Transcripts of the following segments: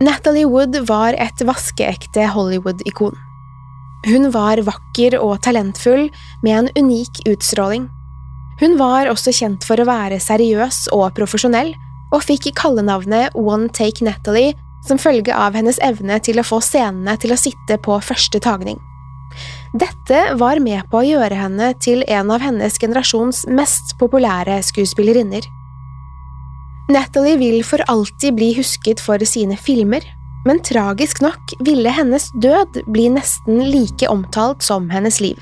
Natalie Wood var et vaskeekte Hollywood-ikon. Hun var vakker og talentfull med en unik utstråling. Hun var også kjent for å være seriøs og profesjonell, og fikk kallenavnet One Take Natalie som følge av hennes evne til å få scenene til å sitte på første tagning. Dette var med på å gjøre henne til en av hennes generasjons mest populære skuespillerinner. Natalie vil for alltid bli husket for sine filmer, men tragisk nok ville hennes død bli nesten like omtalt som hennes liv.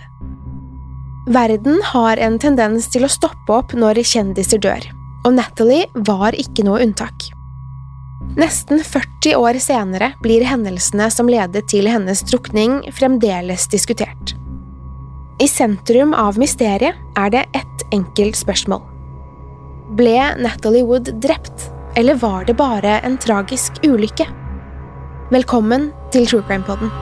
Verden har en tendens til å stoppe opp når kjendiser dør, og Natalie var ikke noe unntak. Nesten 40 år senere blir hendelsene som ledet til hennes drukning, fremdeles diskutert. I sentrum av mysteriet er det ett enkelt spørsmål. Ble Natalie Wood drept, eller var det bare en tragisk ulykke? Velkommen til True Crime Podden.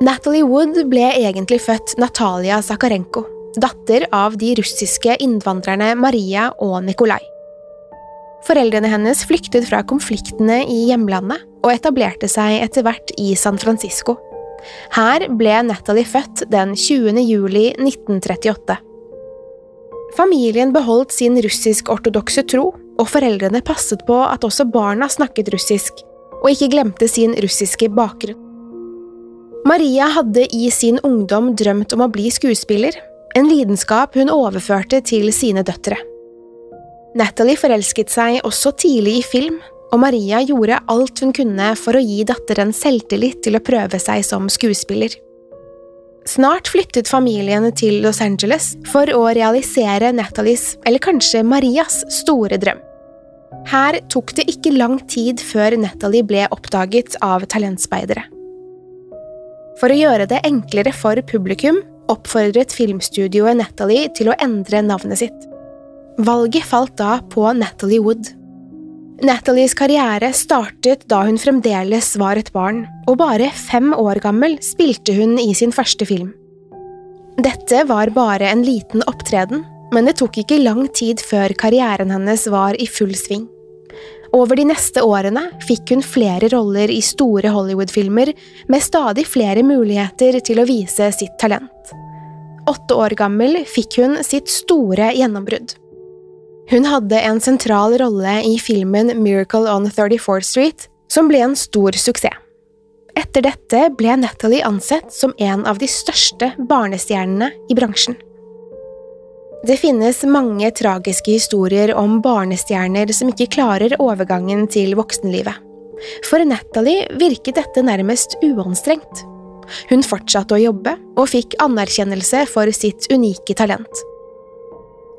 Natalie Wood ble egentlig født Natalia Zakarenko, datter av de russiske innvandrerne Maria og Nikolai. Foreldrene hennes flyktet fra konfliktene i hjemlandet og etablerte seg etter hvert i San Francisco. Her ble Natalie født den 20. juli 1938. Familien beholdt sin russisk-ortodokse tro, og foreldrene passet på at også barna snakket russisk, og ikke glemte sin russiske bakgrunn. Maria hadde i sin ungdom drømt om å bli skuespiller, en lidenskap hun overførte til sine døtre. Natalie forelsket seg også tidlig i film, og Maria gjorde alt hun kunne for å gi datteren selvtillit til å prøve seg som skuespiller. Snart flyttet familien til Los Angeles for å realisere Nathalies, eller kanskje Marias, store drøm. Her tok det ikke lang tid før Natalie ble oppdaget av talentspeidere. For å gjøre det enklere for publikum oppfordret filmstudioet Natalie til å endre navnet sitt. Valget falt da på Natalie Wood. Natalies karriere startet da hun fremdeles var et barn, og bare fem år gammel spilte hun i sin første film. Dette var bare en liten opptreden, men det tok ikke lang tid før karrieren hennes var i full sving. Over de neste årene fikk hun flere roller i store Hollywood-filmer, med stadig flere muligheter til å vise sitt talent. Åtte år gammel fikk hun sitt store gjennombrudd. Hun hadde en sentral rolle i filmen Miracle on 34th Street, som ble en stor suksess. Etter dette ble Natalie ansett som en av de største barnestjernene i bransjen. Det finnes mange tragiske historier om barnestjerner som ikke klarer overgangen til voksenlivet. For Natalie virket dette nærmest uanstrengt. Hun fortsatte å jobbe, og fikk anerkjennelse for sitt unike talent.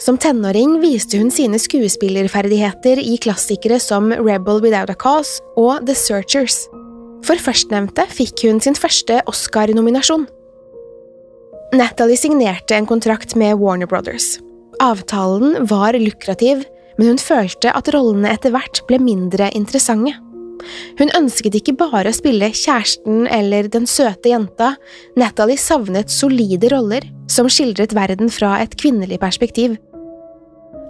Som tenåring viste hun sine skuespillerferdigheter i klassikere som Rebel Without a Cause og The Searchers. For førstnevnte fikk hun sin første Oscar-nominasjon. Natalie signerte en kontrakt med Warner Brothers. Avtalen var lukrativ, men hun følte at rollene etter hvert ble mindre interessante. Hun ønsket ikke bare å spille kjæresten eller den søte jenta, Natalie savnet solide roller som skildret verden fra et kvinnelig perspektiv.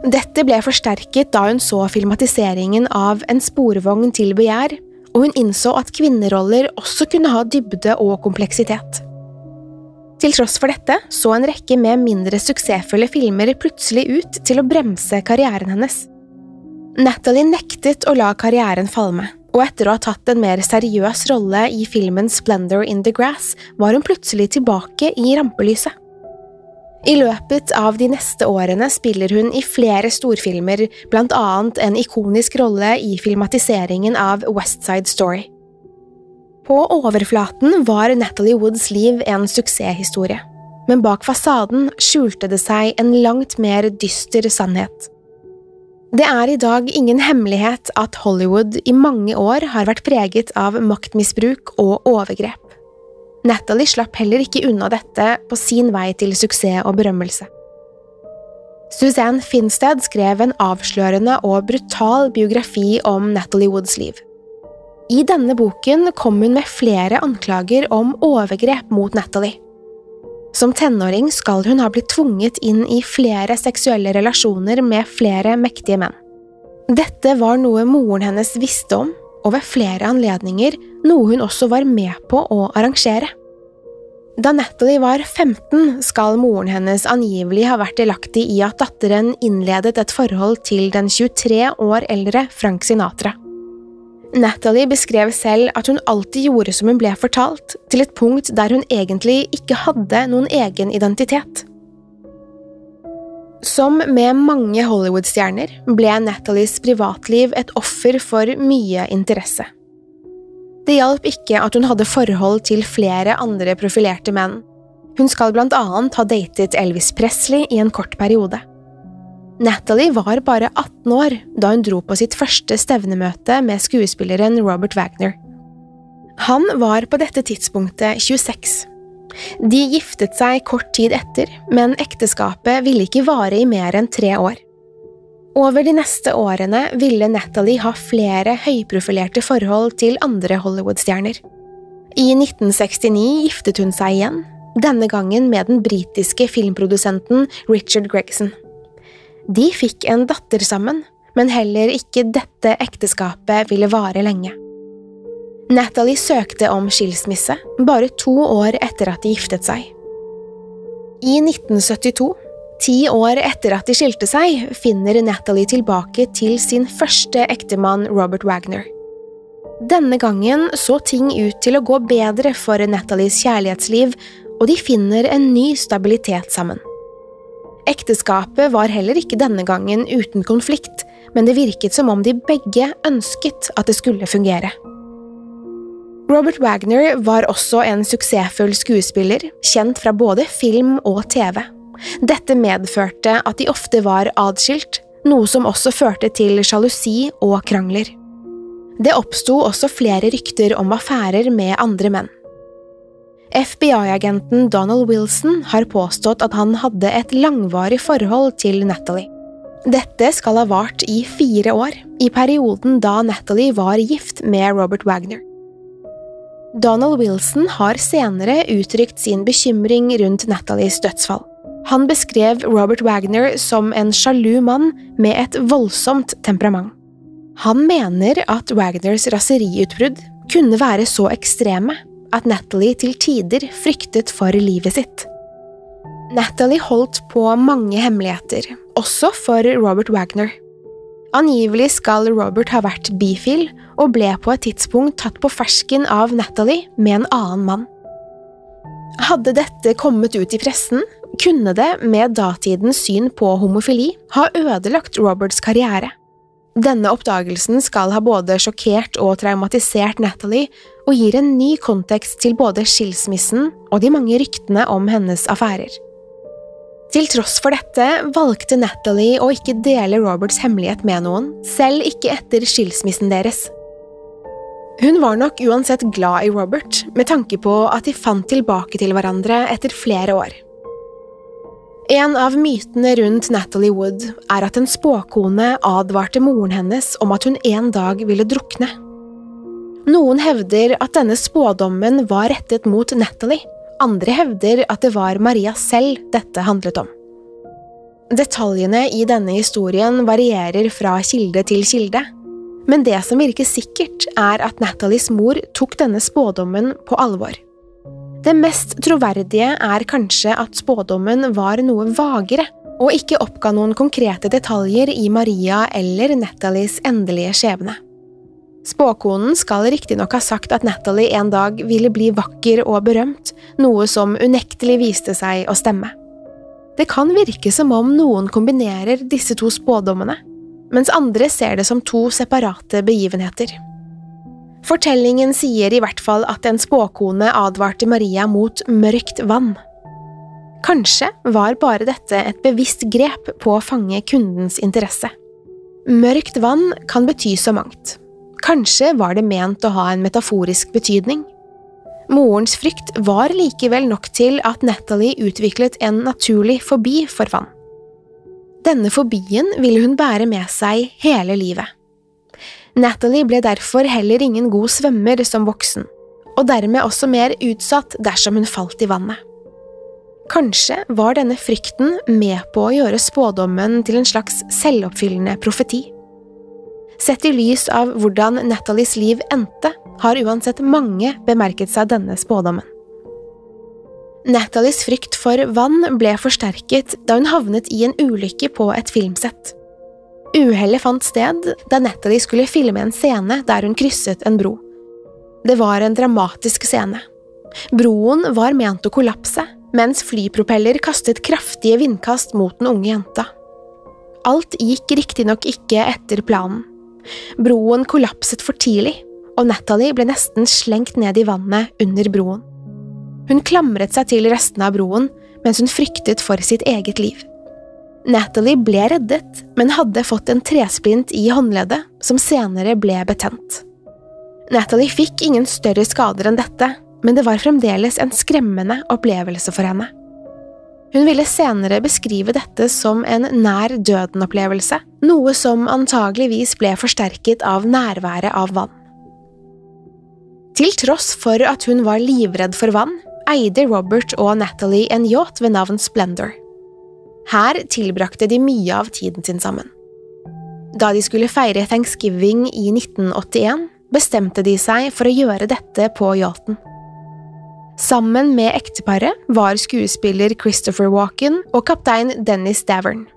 Dette ble forsterket da hun så filmatiseringen av En sporvogn til begjær, og hun innså at kvinneroller også kunne ha dybde og kompleksitet. Til tross for dette så en rekke med mindre suksessfulle filmer plutselig ut til å bremse karrieren hennes. Natalie nektet å la karrieren falme, og etter å ha tatt en mer seriøs rolle i filmen Splendor in the Grass, var hun plutselig tilbake i rampelyset. I løpet av de neste årene spiller hun i flere storfilmer, blant annet en ikonisk rolle i filmatiseringen av West Side Story. På overflaten var Natalie Woods liv en suksesshistorie, men bak fasaden skjulte det seg en langt mer dyster sannhet. Det er i dag ingen hemmelighet at Hollywood i mange år har vært preget av maktmisbruk og overgrep. Natalie slapp heller ikke unna dette på sin vei til suksess og berømmelse. Suzanne Finstead skrev en avslørende og brutal biografi om Natalie Woods liv. I denne boken kom hun med flere anklager om overgrep mot Natalie. Som tenåring skal hun ha blitt tvunget inn i flere seksuelle relasjoner med flere mektige menn. Dette var noe moren hennes visste om, og ved flere anledninger noe hun også var med på å arrangere. Da Natalie var 15, skal moren hennes angivelig ha vært delaktig i at datteren innledet et forhold til den 23 år eldre Frank Sinatra. Natalie beskrev selv at hun alltid gjorde som hun ble fortalt, til et punkt der hun egentlig ikke hadde noen egen identitet. Som med mange Hollywood-stjerner ble Natalies privatliv et offer for mye interesse. Det hjalp ikke at hun hadde forhold til flere andre profilerte menn. Hun skal blant annet ha datet Elvis Presley i en kort periode. Natalie var bare 18 år da hun dro på sitt første stevnemøte med skuespilleren Robert Wagner. Han var på dette tidspunktet 26. De giftet seg kort tid etter, men ekteskapet ville ikke vare i mer enn tre år. Over de neste årene ville Natalie ha flere høyprofilerte forhold til andre Hollywood-stjerner. I 1969 giftet hun seg igjen, denne gangen med den britiske filmprodusenten Richard Gregson. De fikk en datter sammen, men heller ikke dette ekteskapet ville vare lenge. Natalie søkte om skilsmisse bare to år etter at de giftet seg. I 1972, ti år etter at de skilte seg, finner Natalie tilbake til sin første ektemann Robert Wagner. Denne gangen så ting ut til å gå bedre for Natalies kjærlighetsliv, og de finner en ny stabilitet sammen. Ekteskapet var heller ikke denne gangen uten konflikt, men det virket som om de begge ønsket at det skulle fungere. Robert Wagner var også en suksessfull skuespiller, kjent fra både film og TV. Dette medførte at de ofte var adskilt, noe som også førte til sjalusi og krangler. Det oppsto også flere rykter om affærer med andre menn. FBI-agenten Donald Wilson har påstått at han hadde et langvarig forhold til Natalie. Dette skal ha vart i fire år, i perioden da Natalie var gift med Robert Wagner. Donald Wilson har senere uttrykt sin bekymring rundt Natalies dødsfall. Han beskrev Robert Wagner som en sjalu mann med et voldsomt temperament. Han mener at Wagners raseriutbrudd kunne være så ekstreme at Natalie til tider fryktet for livet sitt. Natalie holdt på mange hemmeligheter, også for Robert Wagner. Angivelig skal Robert ha vært bifil og ble på et tidspunkt tatt på fersken av Natalie med en annen mann. Hadde dette kommet ut i pressen, kunne det, med datidens syn på homofili, ha ødelagt Roberts karriere. Denne oppdagelsen skal ha både sjokkert og traumatisert Natalie, og gir en ny kontekst til både skilsmissen og de mange ryktene om hennes affærer. Til tross for dette valgte Natalie å ikke dele Roberts hemmelighet med noen, selv ikke etter skilsmissen deres. Hun var nok uansett glad i Robert, med tanke på at de fant tilbake til hverandre etter flere år. En av mytene rundt Natalie Wood er at en spåkone advarte moren hennes om at hun en dag ville drukne. Noen hevder at denne spådommen var rettet mot Natalie, andre hevder at det var Maria selv dette handlet om. Detaljene i denne historien varierer fra kilde til kilde, men det som virker sikkert, er at Natalies mor tok denne spådommen på alvor. Det mest troverdige er kanskje at spådommen var noe vagere, og ikke oppga noen konkrete detaljer i Maria eller Nathalies endelige skjebne. Spåkonen skal riktignok ha sagt at Natalie en dag ville bli vakker og berømt, noe som unektelig viste seg å stemme. Det kan virke som om noen kombinerer disse to spådommene, mens andre ser det som to separate begivenheter. Fortellingen sier i hvert fall at en spåkone advarte Maria mot mørkt vann. Kanskje var bare dette et bevisst grep på å fange kundens interesse. Mørkt vann kan bety så mangt. Kanskje var det ment å ha en metaforisk betydning. Morens frykt var likevel nok til at Natalie utviklet en naturlig fobi for vann. Denne fobien ville hun bære med seg hele livet. Natalie ble derfor heller ingen god svømmer som voksen, og dermed også mer utsatt dersom hun falt i vannet. Kanskje var denne frykten med på å gjøre spådommen til en slags selvoppfyllende profeti. Sett i lys av hvordan Natalies liv endte, har uansett mange bemerket seg denne spådommen. Natalies frykt for vann ble forsterket da hun havnet i en ulykke på et filmsett. Uhellet fant sted da Natalie skulle filme en scene der hun krysset en bro. Det var en dramatisk scene. Broen var ment å kollapse, mens flypropeller kastet kraftige vindkast mot den unge jenta. Alt gikk riktignok ikke etter planen. Broen kollapset for tidlig, og Natalie ble nesten slengt ned i vannet under broen. Hun klamret seg til restene av broen mens hun fryktet for sitt eget liv. Natalie ble reddet, men hadde fått en tresplint i håndleddet som senere ble betent. Natalie fikk ingen større skader enn dette, men det var fremdeles en skremmende opplevelse for henne. Hun ville senere beskrive dette som en nær døden-opplevelse, noe som antageligvis ble forsterket av nærværet av vann. Til tross for at hun var livredd for vann, eide Robert og Natalie en yacht ved navn Splendor. Her tilbrakte de mye av tiden sin sammen. Da de skulle feire thanksgiving i 1981, bestemte de seg for å gjøre dette på yachten. Sammen med ekteparet var skuespiller Christopher Walken og kaptein Dennis Davern.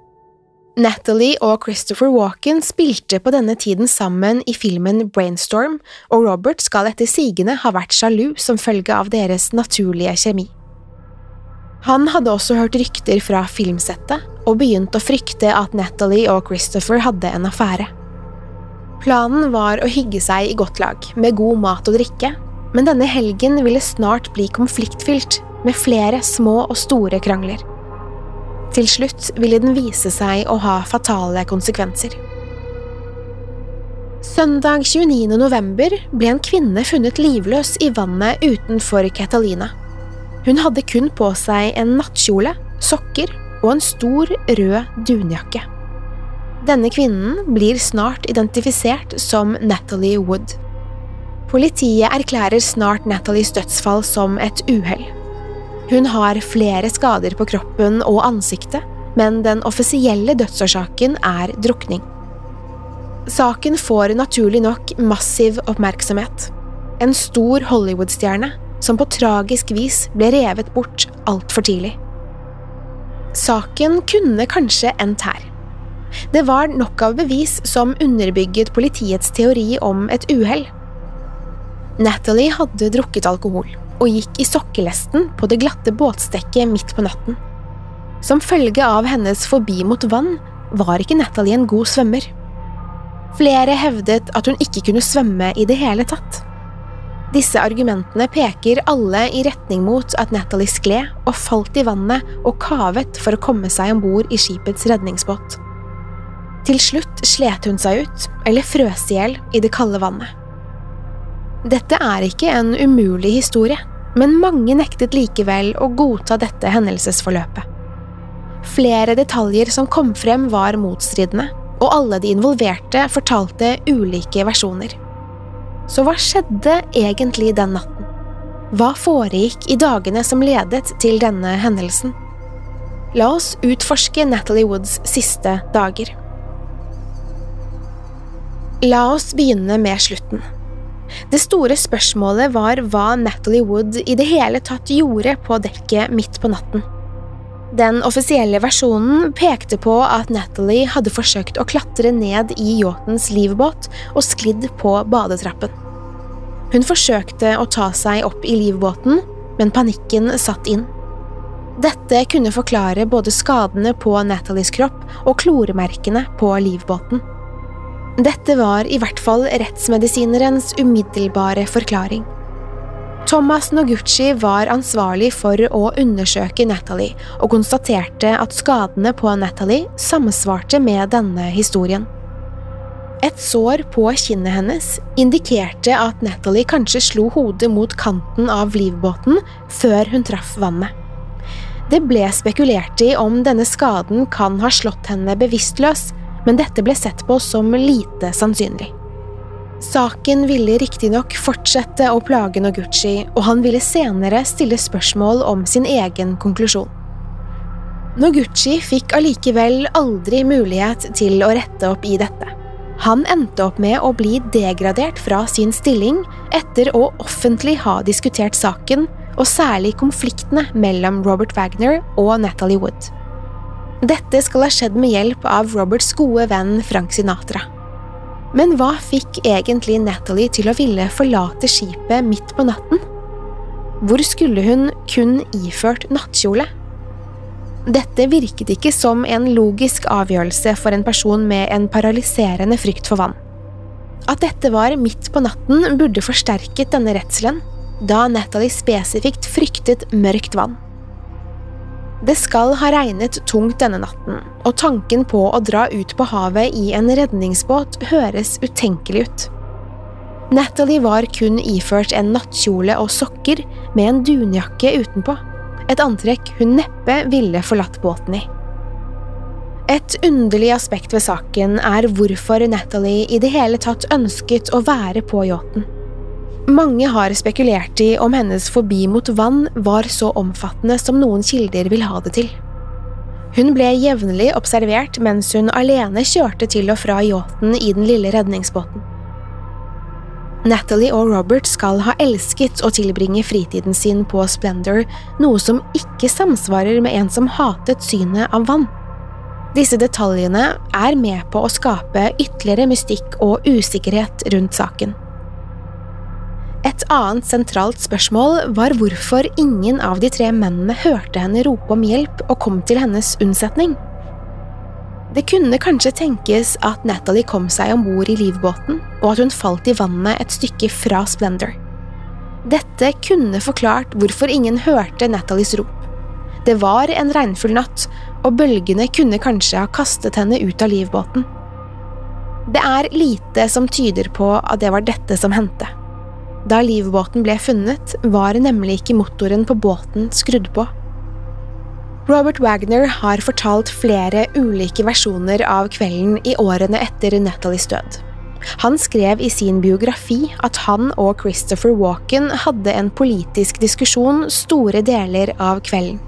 Natalie og Christopher Walken spilte på denne tiden sammen i filmen Brainstorm, og Robert skal etter sigende ha vært sjalu som følge av deres naturlige kjemi. Han hadde også hørt rykter fra filmsettet og begynt å frykte at Natalie og Christopher hadde en affære. Planen var å hygge seg i godt lag, med god mat og drikke, men denne helgen ville snart bli konfliktfylt, med flere små og store krangler. Til slutt ville den vise seg å ha fatale konsekvenser. Søndag 29. november ble en kvinne funnet livløs i vannet utenfor Catalina. Hun hadde kun på seg en nattkjole, sokker og en stor, rød dunjakke. Denne kvinnen blir snart identifisert som Natalie Wood. Politiet erklærer snart Natalies dødsfall som et uhell. Hun har flere skader på kroppen og ansiktet, men den offisielle dødsårsaken er drukning. Saken får naturlig nok massiv oppmerksomhet. En stor Hollywood-stjerne som på tragisk vis ble revet bort altfor tidlig. Saken kunne kanskje endt her. Det var nok av bevis som underbygget politiets teori om et uhell. Natalie hadde drukket alkohol og gikk i sokkelesten på det glatte båtstekket midt på natten. Som følge av hennes forbi mot vann var ikke Natalie en god svømmer. Flere hevdet at hun ikke kunne svømme i det hele tatt. Disse argumentene peker alle i retning mot at Natalie skled og falt i vannet og kavet for å komme seg om bord i skipets redningsbåt. Til slutt slet hun seg ut, eller frøs i hjel, i det kalde vannet. Dette er ikke en umulig historie, men mange nektet likevel å godta dette hendelsesforløpet. Flere detaljer som kom frem var motstridende, og alle de involverte fortalte ulike versjoner. Så hva skjedde egentlig den natten? Hva foregikk i dagene som ledet til denne hendelsen? La oss utforske Natalie Woods siste dager. La oss begynne med slutten. Det store spørsmålet var hva Natalie Wood i det hele tatt gjorde på dekket midt på natten. Den offisielle versjonen pekte på at Natalie hadde forsøkt å klatre ned i yachtens livbåt og sklidd på badetrappen. Hun forsøkte å ta seg opp i livbåten, men panikken satt inn. Dette kunne forklare både skadene på Natalies kropp og kloremerkene på livbåten. Dette var i hvert fall rettsmedisinerens umiddelbare forklaring. Thomas Noguchi var ansvarlig for å undersøke Natalie, og konstaterte at skadene på Natalie samsvarte med denne historien. Et sår på kinnet hennes indikerte at Natalie kanskje slo hodet mot kanten av livbåten før hun traff vannet. Det ble spekulert i om denne skaden kan ha slått henne bevisstløs, men dette ble sett på som lite sannsynlig. Saken ville riktignok fortsette å plage Noguchi, og han ville senere stille spørsmål om sin egen konklusjon. Noguchi fikk allikevel aldri mulighet til å rette opp i dette. Han endte opp med å bli degradert fra sin stilling etter å offentlig ha diskutert saken, og særlig konfliktene mellom Robert Wagner og Natalie Wood. Dette skal ha skjedd med hjelp av Roberts gode venn Frank Sinatra. Men hva fikk egentlig Natalie til å ville forlate skipet midt på natten? Hvor skulle hun kun iført nattkjole? Dette virket ikke som en logisk avgjørelse for en person med en paralyserende frykt for vann. At dette var midt på natten, burde forsterket denne redselen, da Natalie spesifikt fryktet mørkt vann. Det skal ha regnet tungt denne natten, og tanken på å dra ut på havet i en redningsbåt høres utenkelig ut. Natalie var kun iført en nattkjole og sokker med en dunjakke utenpå, et antrekk hun neppe ville forlatt båten i. Et underlig aspekt ved saken er hvorfor Natalie i det hele tatt ønsket å være på yachten. Mange har spekulert i om hennes fobi mot vann var så omfattende som noen kilder vil ha det til. Hun ble jevnlig observert mens hun alene kjørte til og fra yachten i den lille redningsbåten. Natalie og Robert skal ha elsket å tilbringe fritiden sin på Splendor, noe som ikke samsvarer med en som hatet synet av vann. Disse detaljene er med på å skape ytterligere mystikk og usikkerhet rundt saken. Et annet sentralt spørsmål var hvorfor ingen av de tre mennene hørte henne rope om hjelp og kom til hennes unnsetning. Det kunne kanskje tenkes at Natalie kom seg om bord i livbåten, og at hun falt i vannet et stykke fra Splendor. Dette kunne forklart hvorfor ingen hørte Natalies rop. Det var en regnfull natt, og bølgene kunne kanskje ha kastet henne ut av livbåten. Det er lite som tyder på at det var dette som hendte. Da livbåten ble funnet, var nemlig ikke motoren på båten skrudd på. Robert Wagner har fortalt flere ulike versjoner av kvelden i årene etter Nathalies død. Han skrev i sin biografi at han og Christopher Walken hadde en politisk diskusjon store deler av kvelden.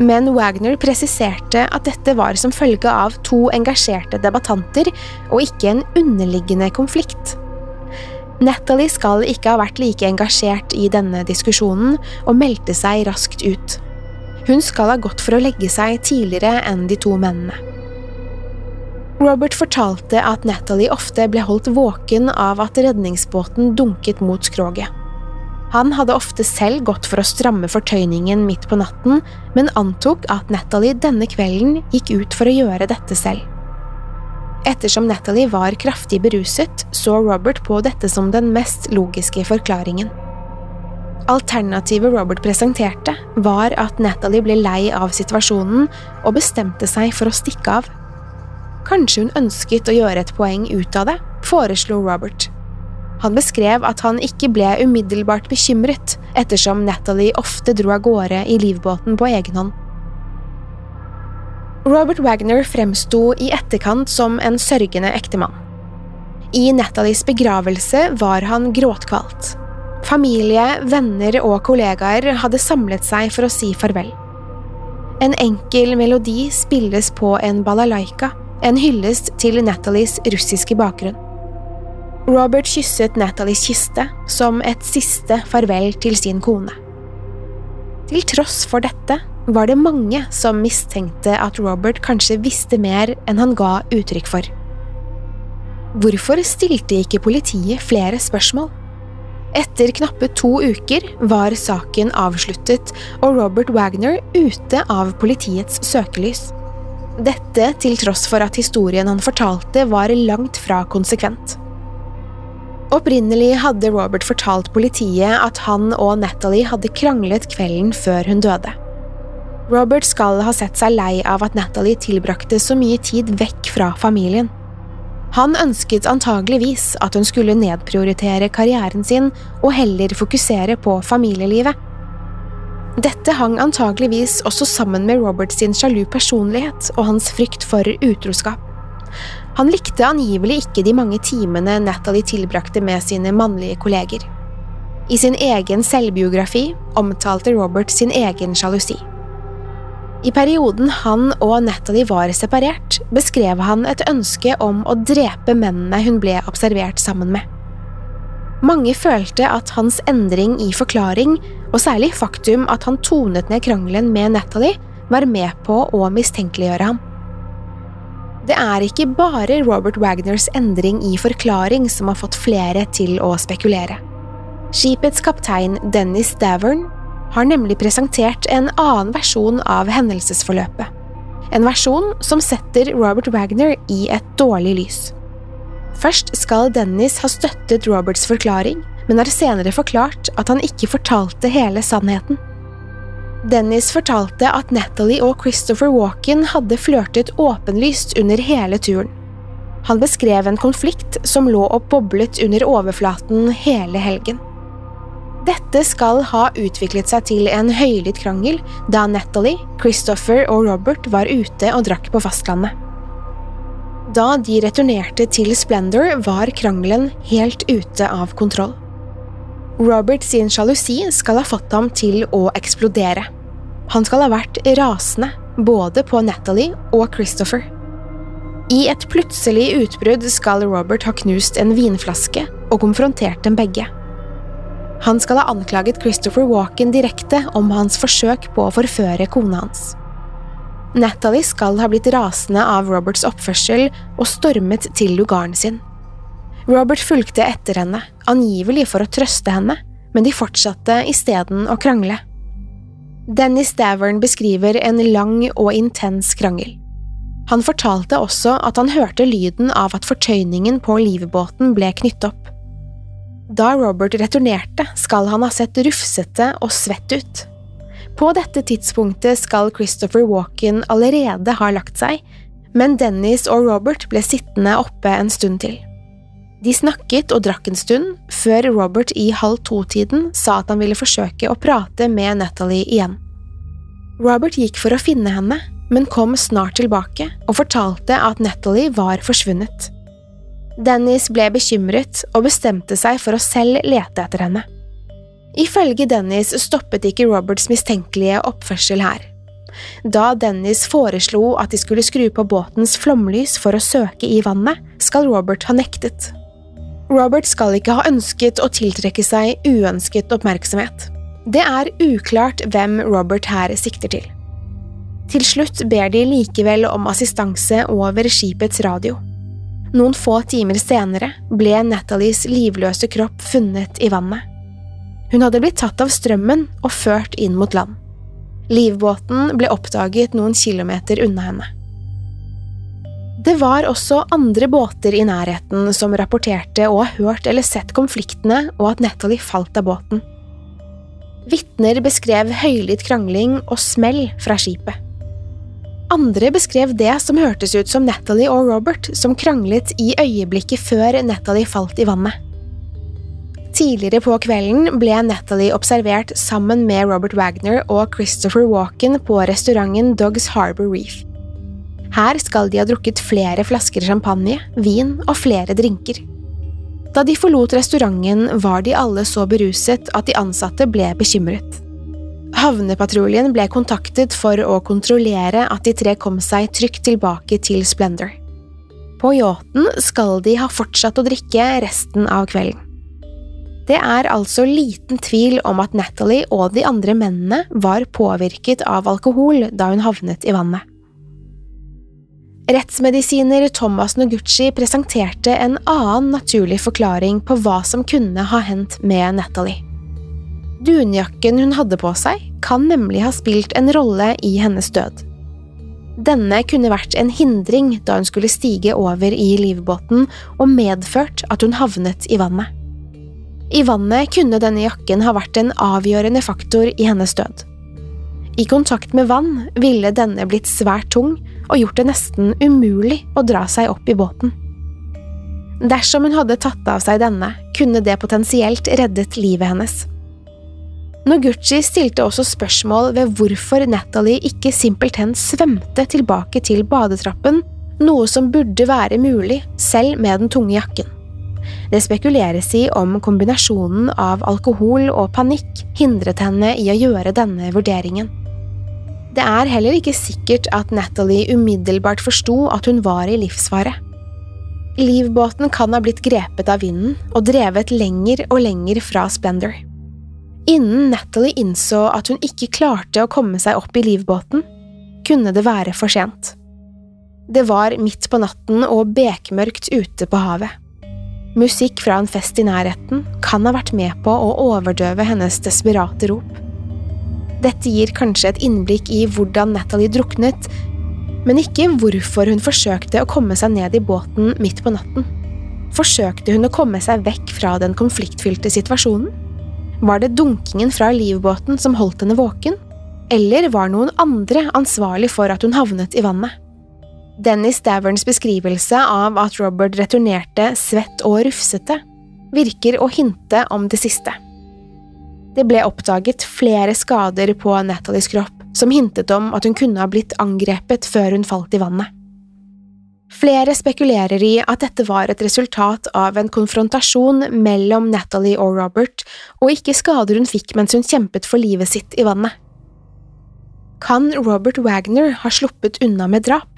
Men Wagner presiserte at dette var som følge av to engasjerte debattanter, og ikke en underliggende konflikt. Natalie skal ikke ha vært like engasjert i denne diskusjonen, og meldte seg raskt ut. Hun skal ha gått for å legge seg tidligere enn de to mennene. Robert fortalte at Natalie ofte ble holdt våken av at redningsbåten dunket mot skroget. Han hadde ofte selv gått for å stramme fortøyningen midt på natten, men antok at Natalie denne kvelden gikk ut for å gjøre dette selv. Ettersom Natalie var kraftig beruset, så Robert på dette som den mest logiske forklaringen. Alternativet Robert presenterte, var at Natalie ble lei av situasjonen og bestemte seg for å stikke av. Kanskje hun ønsket å gjøre et poeng ut av det, foreslo Robert. Han beskrev at han ikke ble umiddelbart bekymret, ettersom Natalie ofte dro av gårde i livbåten på egen hånd. Robert Wagner fremsto i etterkant som en sørgende ektemann. I Nathalies begravelse var han gråtkvalt. Familie, venner og kollegaer hadde samlet seg for å si farvel. En enkel melodi spilles på en balalaika, en hyllest til Nathalies russiske bakgrunn. Robert kysset Nathalies kiste som et siste farvel til sin kone. Til tross for dette var det mange som mistenkte at Robert kanskje visste mer enn han ga uttrykk for. Hvorfor stilte ikke politiet flere spørsmål? Etter knappe to uker var saken avsluttet og Robert Wagner ute av politiets søkelys. Dette til tross for at historien han fortalte var langt fra konsekvent. Opprinnelig hadde Robert fortalt politiet at han og Natalie hadde kranglet kvelden før hun døde. Robert skal ha sett seg lei av at Natalie tilbrakte så mye tid vekk fra familien. Han ønsket antageligvis at hun skulle nedprioritere karrieren sin og heller fokusere på familielivet. Dette hang antageligvis også sammen med Robert sin sjalu personlighet og hans frykt for utroskap. Han likte angivelig ikke de mange timene Natalie tilbrakte med sine mannlige kolleger. I sin egen selvbiografi omtalte Robert sin egen sjalusi. I perioden han og Natalie var separert, beskrev han et ønske om å drepe mennene hun ble observert sammen med. Mange følte at hans endring i forklaring, og særlig faktum at han tonet ned krangelen med Natalie, var med på å mistenkeliggjøre ham. Det er ikke bare Robert Wagners endring i forklaring som har fått flere til å spekulere. Skipets kaptein Dennis Davern har nemlig presentert en annen versjon av hendelsesforløpet. En versjon som setter Robert Wagner i et dårlig lys. Først skal Dennis ha støttet Roberts forklaring, men har senere forklart at han ikke fortalte hele sannheten. Dennis fortalte at Natalie og Christopher Walken hadde flørtet åpenlyst under hele turen. Han beskrev en konflikt som lå og boblet under overflaten hele helgen. Dette skal ha utviklet seg til en høylytt krangel da Natalie, Christopher og Robert var ute og drakk på fastlandet. Da de returnerte til Splendor, var krangelen helt ute av kontroll. Robert sin sjalusi skal ha fått ham til å eksplodere. Han skal ha vært rasende både på Natalie og Christopher. I et plutselig utbrudd skal Robert ha knust en vinflaske og konfrontert dem begge. Han skal ha anklaget Christopher Walken direkte om hans forsøk på å forføre kona hans. Natalie skal ha blitt rasende av Roberts oppførsel og stormet til lugaren sin. Robert fulgte etter henne, angivelig for å trøste henne, men de fortsatte isteden å krangle. Dennis Davern beskriver en lang og intens krangel. Han fortalte også at han hørte lyden av at fortøyningen på livbåten ble knyttet opp. Da Robert returnerte, skal han ha sett rufsete og svett ut. På dette tidspunktet skal Christopher Walken allerede ha lagt seg, men Dennis og Robert ble sittende oppe en stund til. De snakket og drakk en stund, før Robert i halv to-tiden sa at han ville forsøke å prate med Natalie igjen. Robert gikk for å finne henne, men kom snart tilbake og fortalte at Natalie var forsvunnet. Dennis ble bekymret og bestemte seg for å selv lete etter henne. Ifølge Dennis stoppet ikke Roberts mistenkelige oppførsel her. Da Dennis foreslo at de skulle skru på båtens flomlys for å søke i vannet, skal Robert ha nektet. Robert skal ikke ha ønsket å tiltrekke seg uønsket oppmerksomhet. Det er uklart hvem Robert her sikter til. Til slutt ber de likevel om assistanse over skipets radio. Noen få timer senere ble Nathalies livløse kropp funnet i vannet. Hun hadde blitt tatt av strømmen og ført inn mot land. Livbåten ble oppdaget noen kilometer unna henne. Det var også andre båter i nærheten som rapporterte å ha hørt eller sett konfliktene og at Natalie falt av båten. Vitner beskrev høylytt krangling og smell fra skipet. Andre beskrev det som hørtes ut som Natalie og Robert som kranglet i øyeblikket før Natalie falt i vannet. Tidligere på kvelden ble Natalie observert sammen med Robert Wagner og Christopher Walken på restauranten Dogs Harbour Reef. Her skal de ha drukket flere flasker champagne, vin og flere drinker. Da de forlot restauranten, var de alle så beruset at de ansatte ble bekymret. Havnepatruljen ble kontaktet for å kontrollere at de tre kom seg trygt tilbake til Splendor. På yachten skal de ha fortsatt å drikke resten av kvelden. Det er altså liten tvil om at Natalie og de andre mennene var påvirket av alkohol da hun havnet i vannet. Rettsmedisiner Thomas Noguchi presenterte en annen naturlig forklaring på hva som kunne ha hendt med Natalie. Dunjakken hun hadde på seg, kan nemlig ha spilt en rolle i hennes død. Denne kunne vært en hindring da hun skulle stige over i livbåten og medført at hun havnet i vannet. I vannet kunne denne jakken ha vært en avgjørende faktor i hennes død. I kontakt med vann ville denne blitt svært tung og gjort det nesten umulig å dra seg opp i båten. Dersom hun hadde tatt av seg denne, kunne det potensielt reddet livet hennes. Noguchi stilte også spørsmål ved hvorfor Natalie ikke simpelthen svømte tilbake til badetrappen, noe som burde være mulig selv med den tunge jakken. Det spekuleres i om kombinasjonen av alkohol og panikk hindret henne i å gjøre denne vurderingen. Det er heller ikke sikkert at Natalie umiddelbart forsto at hun var i livsfare. Livbåten kan ha blitt grepet av vinden og drevet lenger og lenger fra Splendor. Innen Natalie innså at hun ikke klarte å komme seg opp i livbåten, kunne det være for sent. Det var midt på natten og bekmørkt ute på havet. Musikk fra en fest i nærheten kan ha vært med på å overdøve hennes desperate rop. Dette gir kanskje et innblikk i hvordan Natalie druknet, men ikke hvorfor hun forsøkte å komme seg ned i båten midt på natten. Forsøkte hun å komme seg vekk fra den konfliktfylte situasjonen? Var det dunkingen fra livbåten som holdt henne våken, eller var noen andre ansvarlig for at hun havnet i vannet? Dennis Daverns beskrivelse av at Robert returnerte svett og rufsete, virker å hinte om det siste. Det ble oppdaget flere skader på Nathalies kropp som hintet om at hun kunne ha blitt angrepet før hun falt i vannet. Flere spekulerer i at dette var et resultat av en konfrontasjon mellom Natalie og Robert, og ikke skader hun fikk mens hun kjempet for livet sitt i vannet. Kan Robert Wagner ha sluppet unna med drap?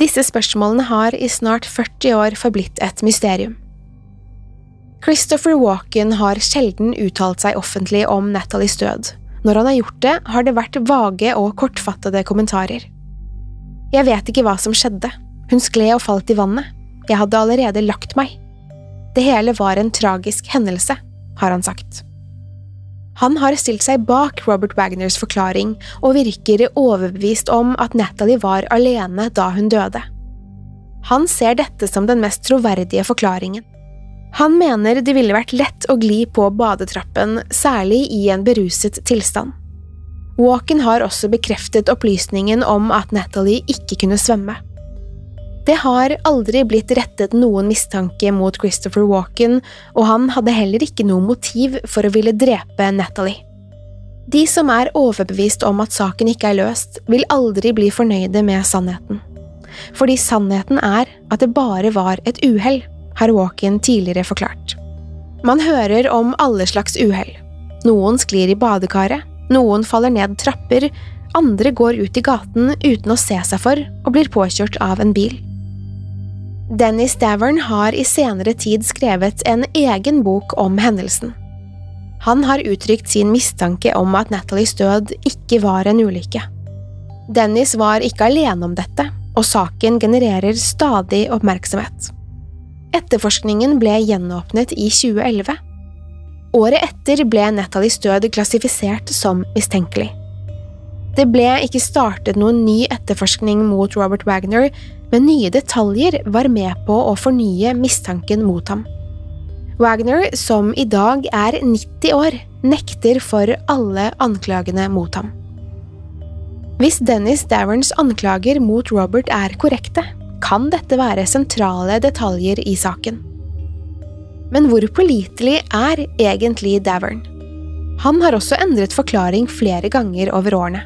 Disse spørsmålene har i snart 40 år forblitt et mysterium. Christopher Walken har sjelden uttalt seg offentlig om Nathalies død. Når han har gjort det, har det vært vage og kortfattede kommentarer. Jeg vet ikke hva som skjedde, hun skled og falt i vannet, jeg hadde allerede lagt meg. Det hele var en tragisk hendelse, har han sagt. Han har stilt seg bak Robert Wagners forklaring og virker overbevist om at Natalie var alene da hun døde. Han ser dette som den mest troverdige forklaringen. Han mener det ville vært lett å gli på badetrappen, særlig i en beruset tilstand. Walken har også bekreftet opplysningen om at Natalie ikke kunne svømme. Det har aldri blitt rettet noen mistanke mot Christopher Walken, og han hadde heller ikke noe motiv for å ville drepe Natalie. De som er overbevist om at saken ikke er løst, vil aldri bli fornøyde med sannheten. Fordi sannheten er at det bare var et uhell har Walken tidligere forklart. Man hører om alle slags uhell. Noen sklir i badekaret, noen faller ned trapper, andre går ut i gaten uten å se seg for og blir påkjørt av en bil. Dennis Davern har i senere tid skrevet en egen bok om hendelsen. Han har uttrykt sin mistanke om at Nathalies død ikke var en ulykke. Dennis var ikke alene om dette, og saken genererer stadig oppmerksomhet. Etterforskningen ble gjenåpnet i 2011. Året etter ble Nathalies død klassifisert som mistenkelig. Det ble ikke startet noen ny etterforskning mot Robert Wagner, men nye detaljer var med på å fornye mistanken mot ham. Wagner, som i dag er 90 år, nekter for alle anklagene mot ham. Hvis Dennis Daverns anklager mot Robert er korrekte, kan dette være sentrale detaljer i saken. Men hvor pålitelig er egentlig Davern? Han har også endret forklaring flere ganger over årene.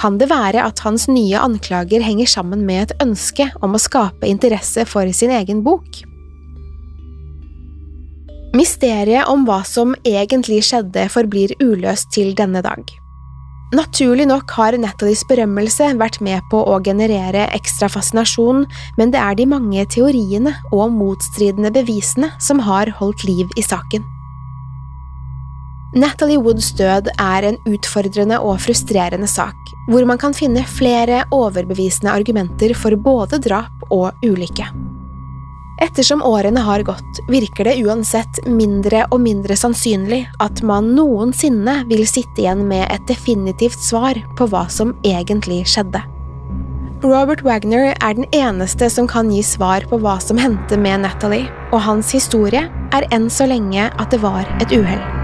Kan det være at hans nye anklager henger sammen med et ønske om å skape interesse for sin egen bok? Mysteriet om hva som egentlig skjedde, forblir uløst til denne dag. Naturlig nok har Nathalies berømmelse vært med på å generere ekstra fascinasjon, men det er de mange teoriene og motstridende bevisene som har holdt liv i saken. Natalie Woods død er en utfordrende og frustrerende sak, hvor man kan finne flere overbevisende argumenter for både drap og ulykke. Ettersom årene har gått, virker det uansett mindre og mindre sannsynlig at man noensinne vil sitte igjen med et definitivt svar på hva som egentlig skjedde. Robert Wagner er den eneste som kan gi svar på hva som hendte med Natalie, og hans historie er enn så lenge at det var et uhell.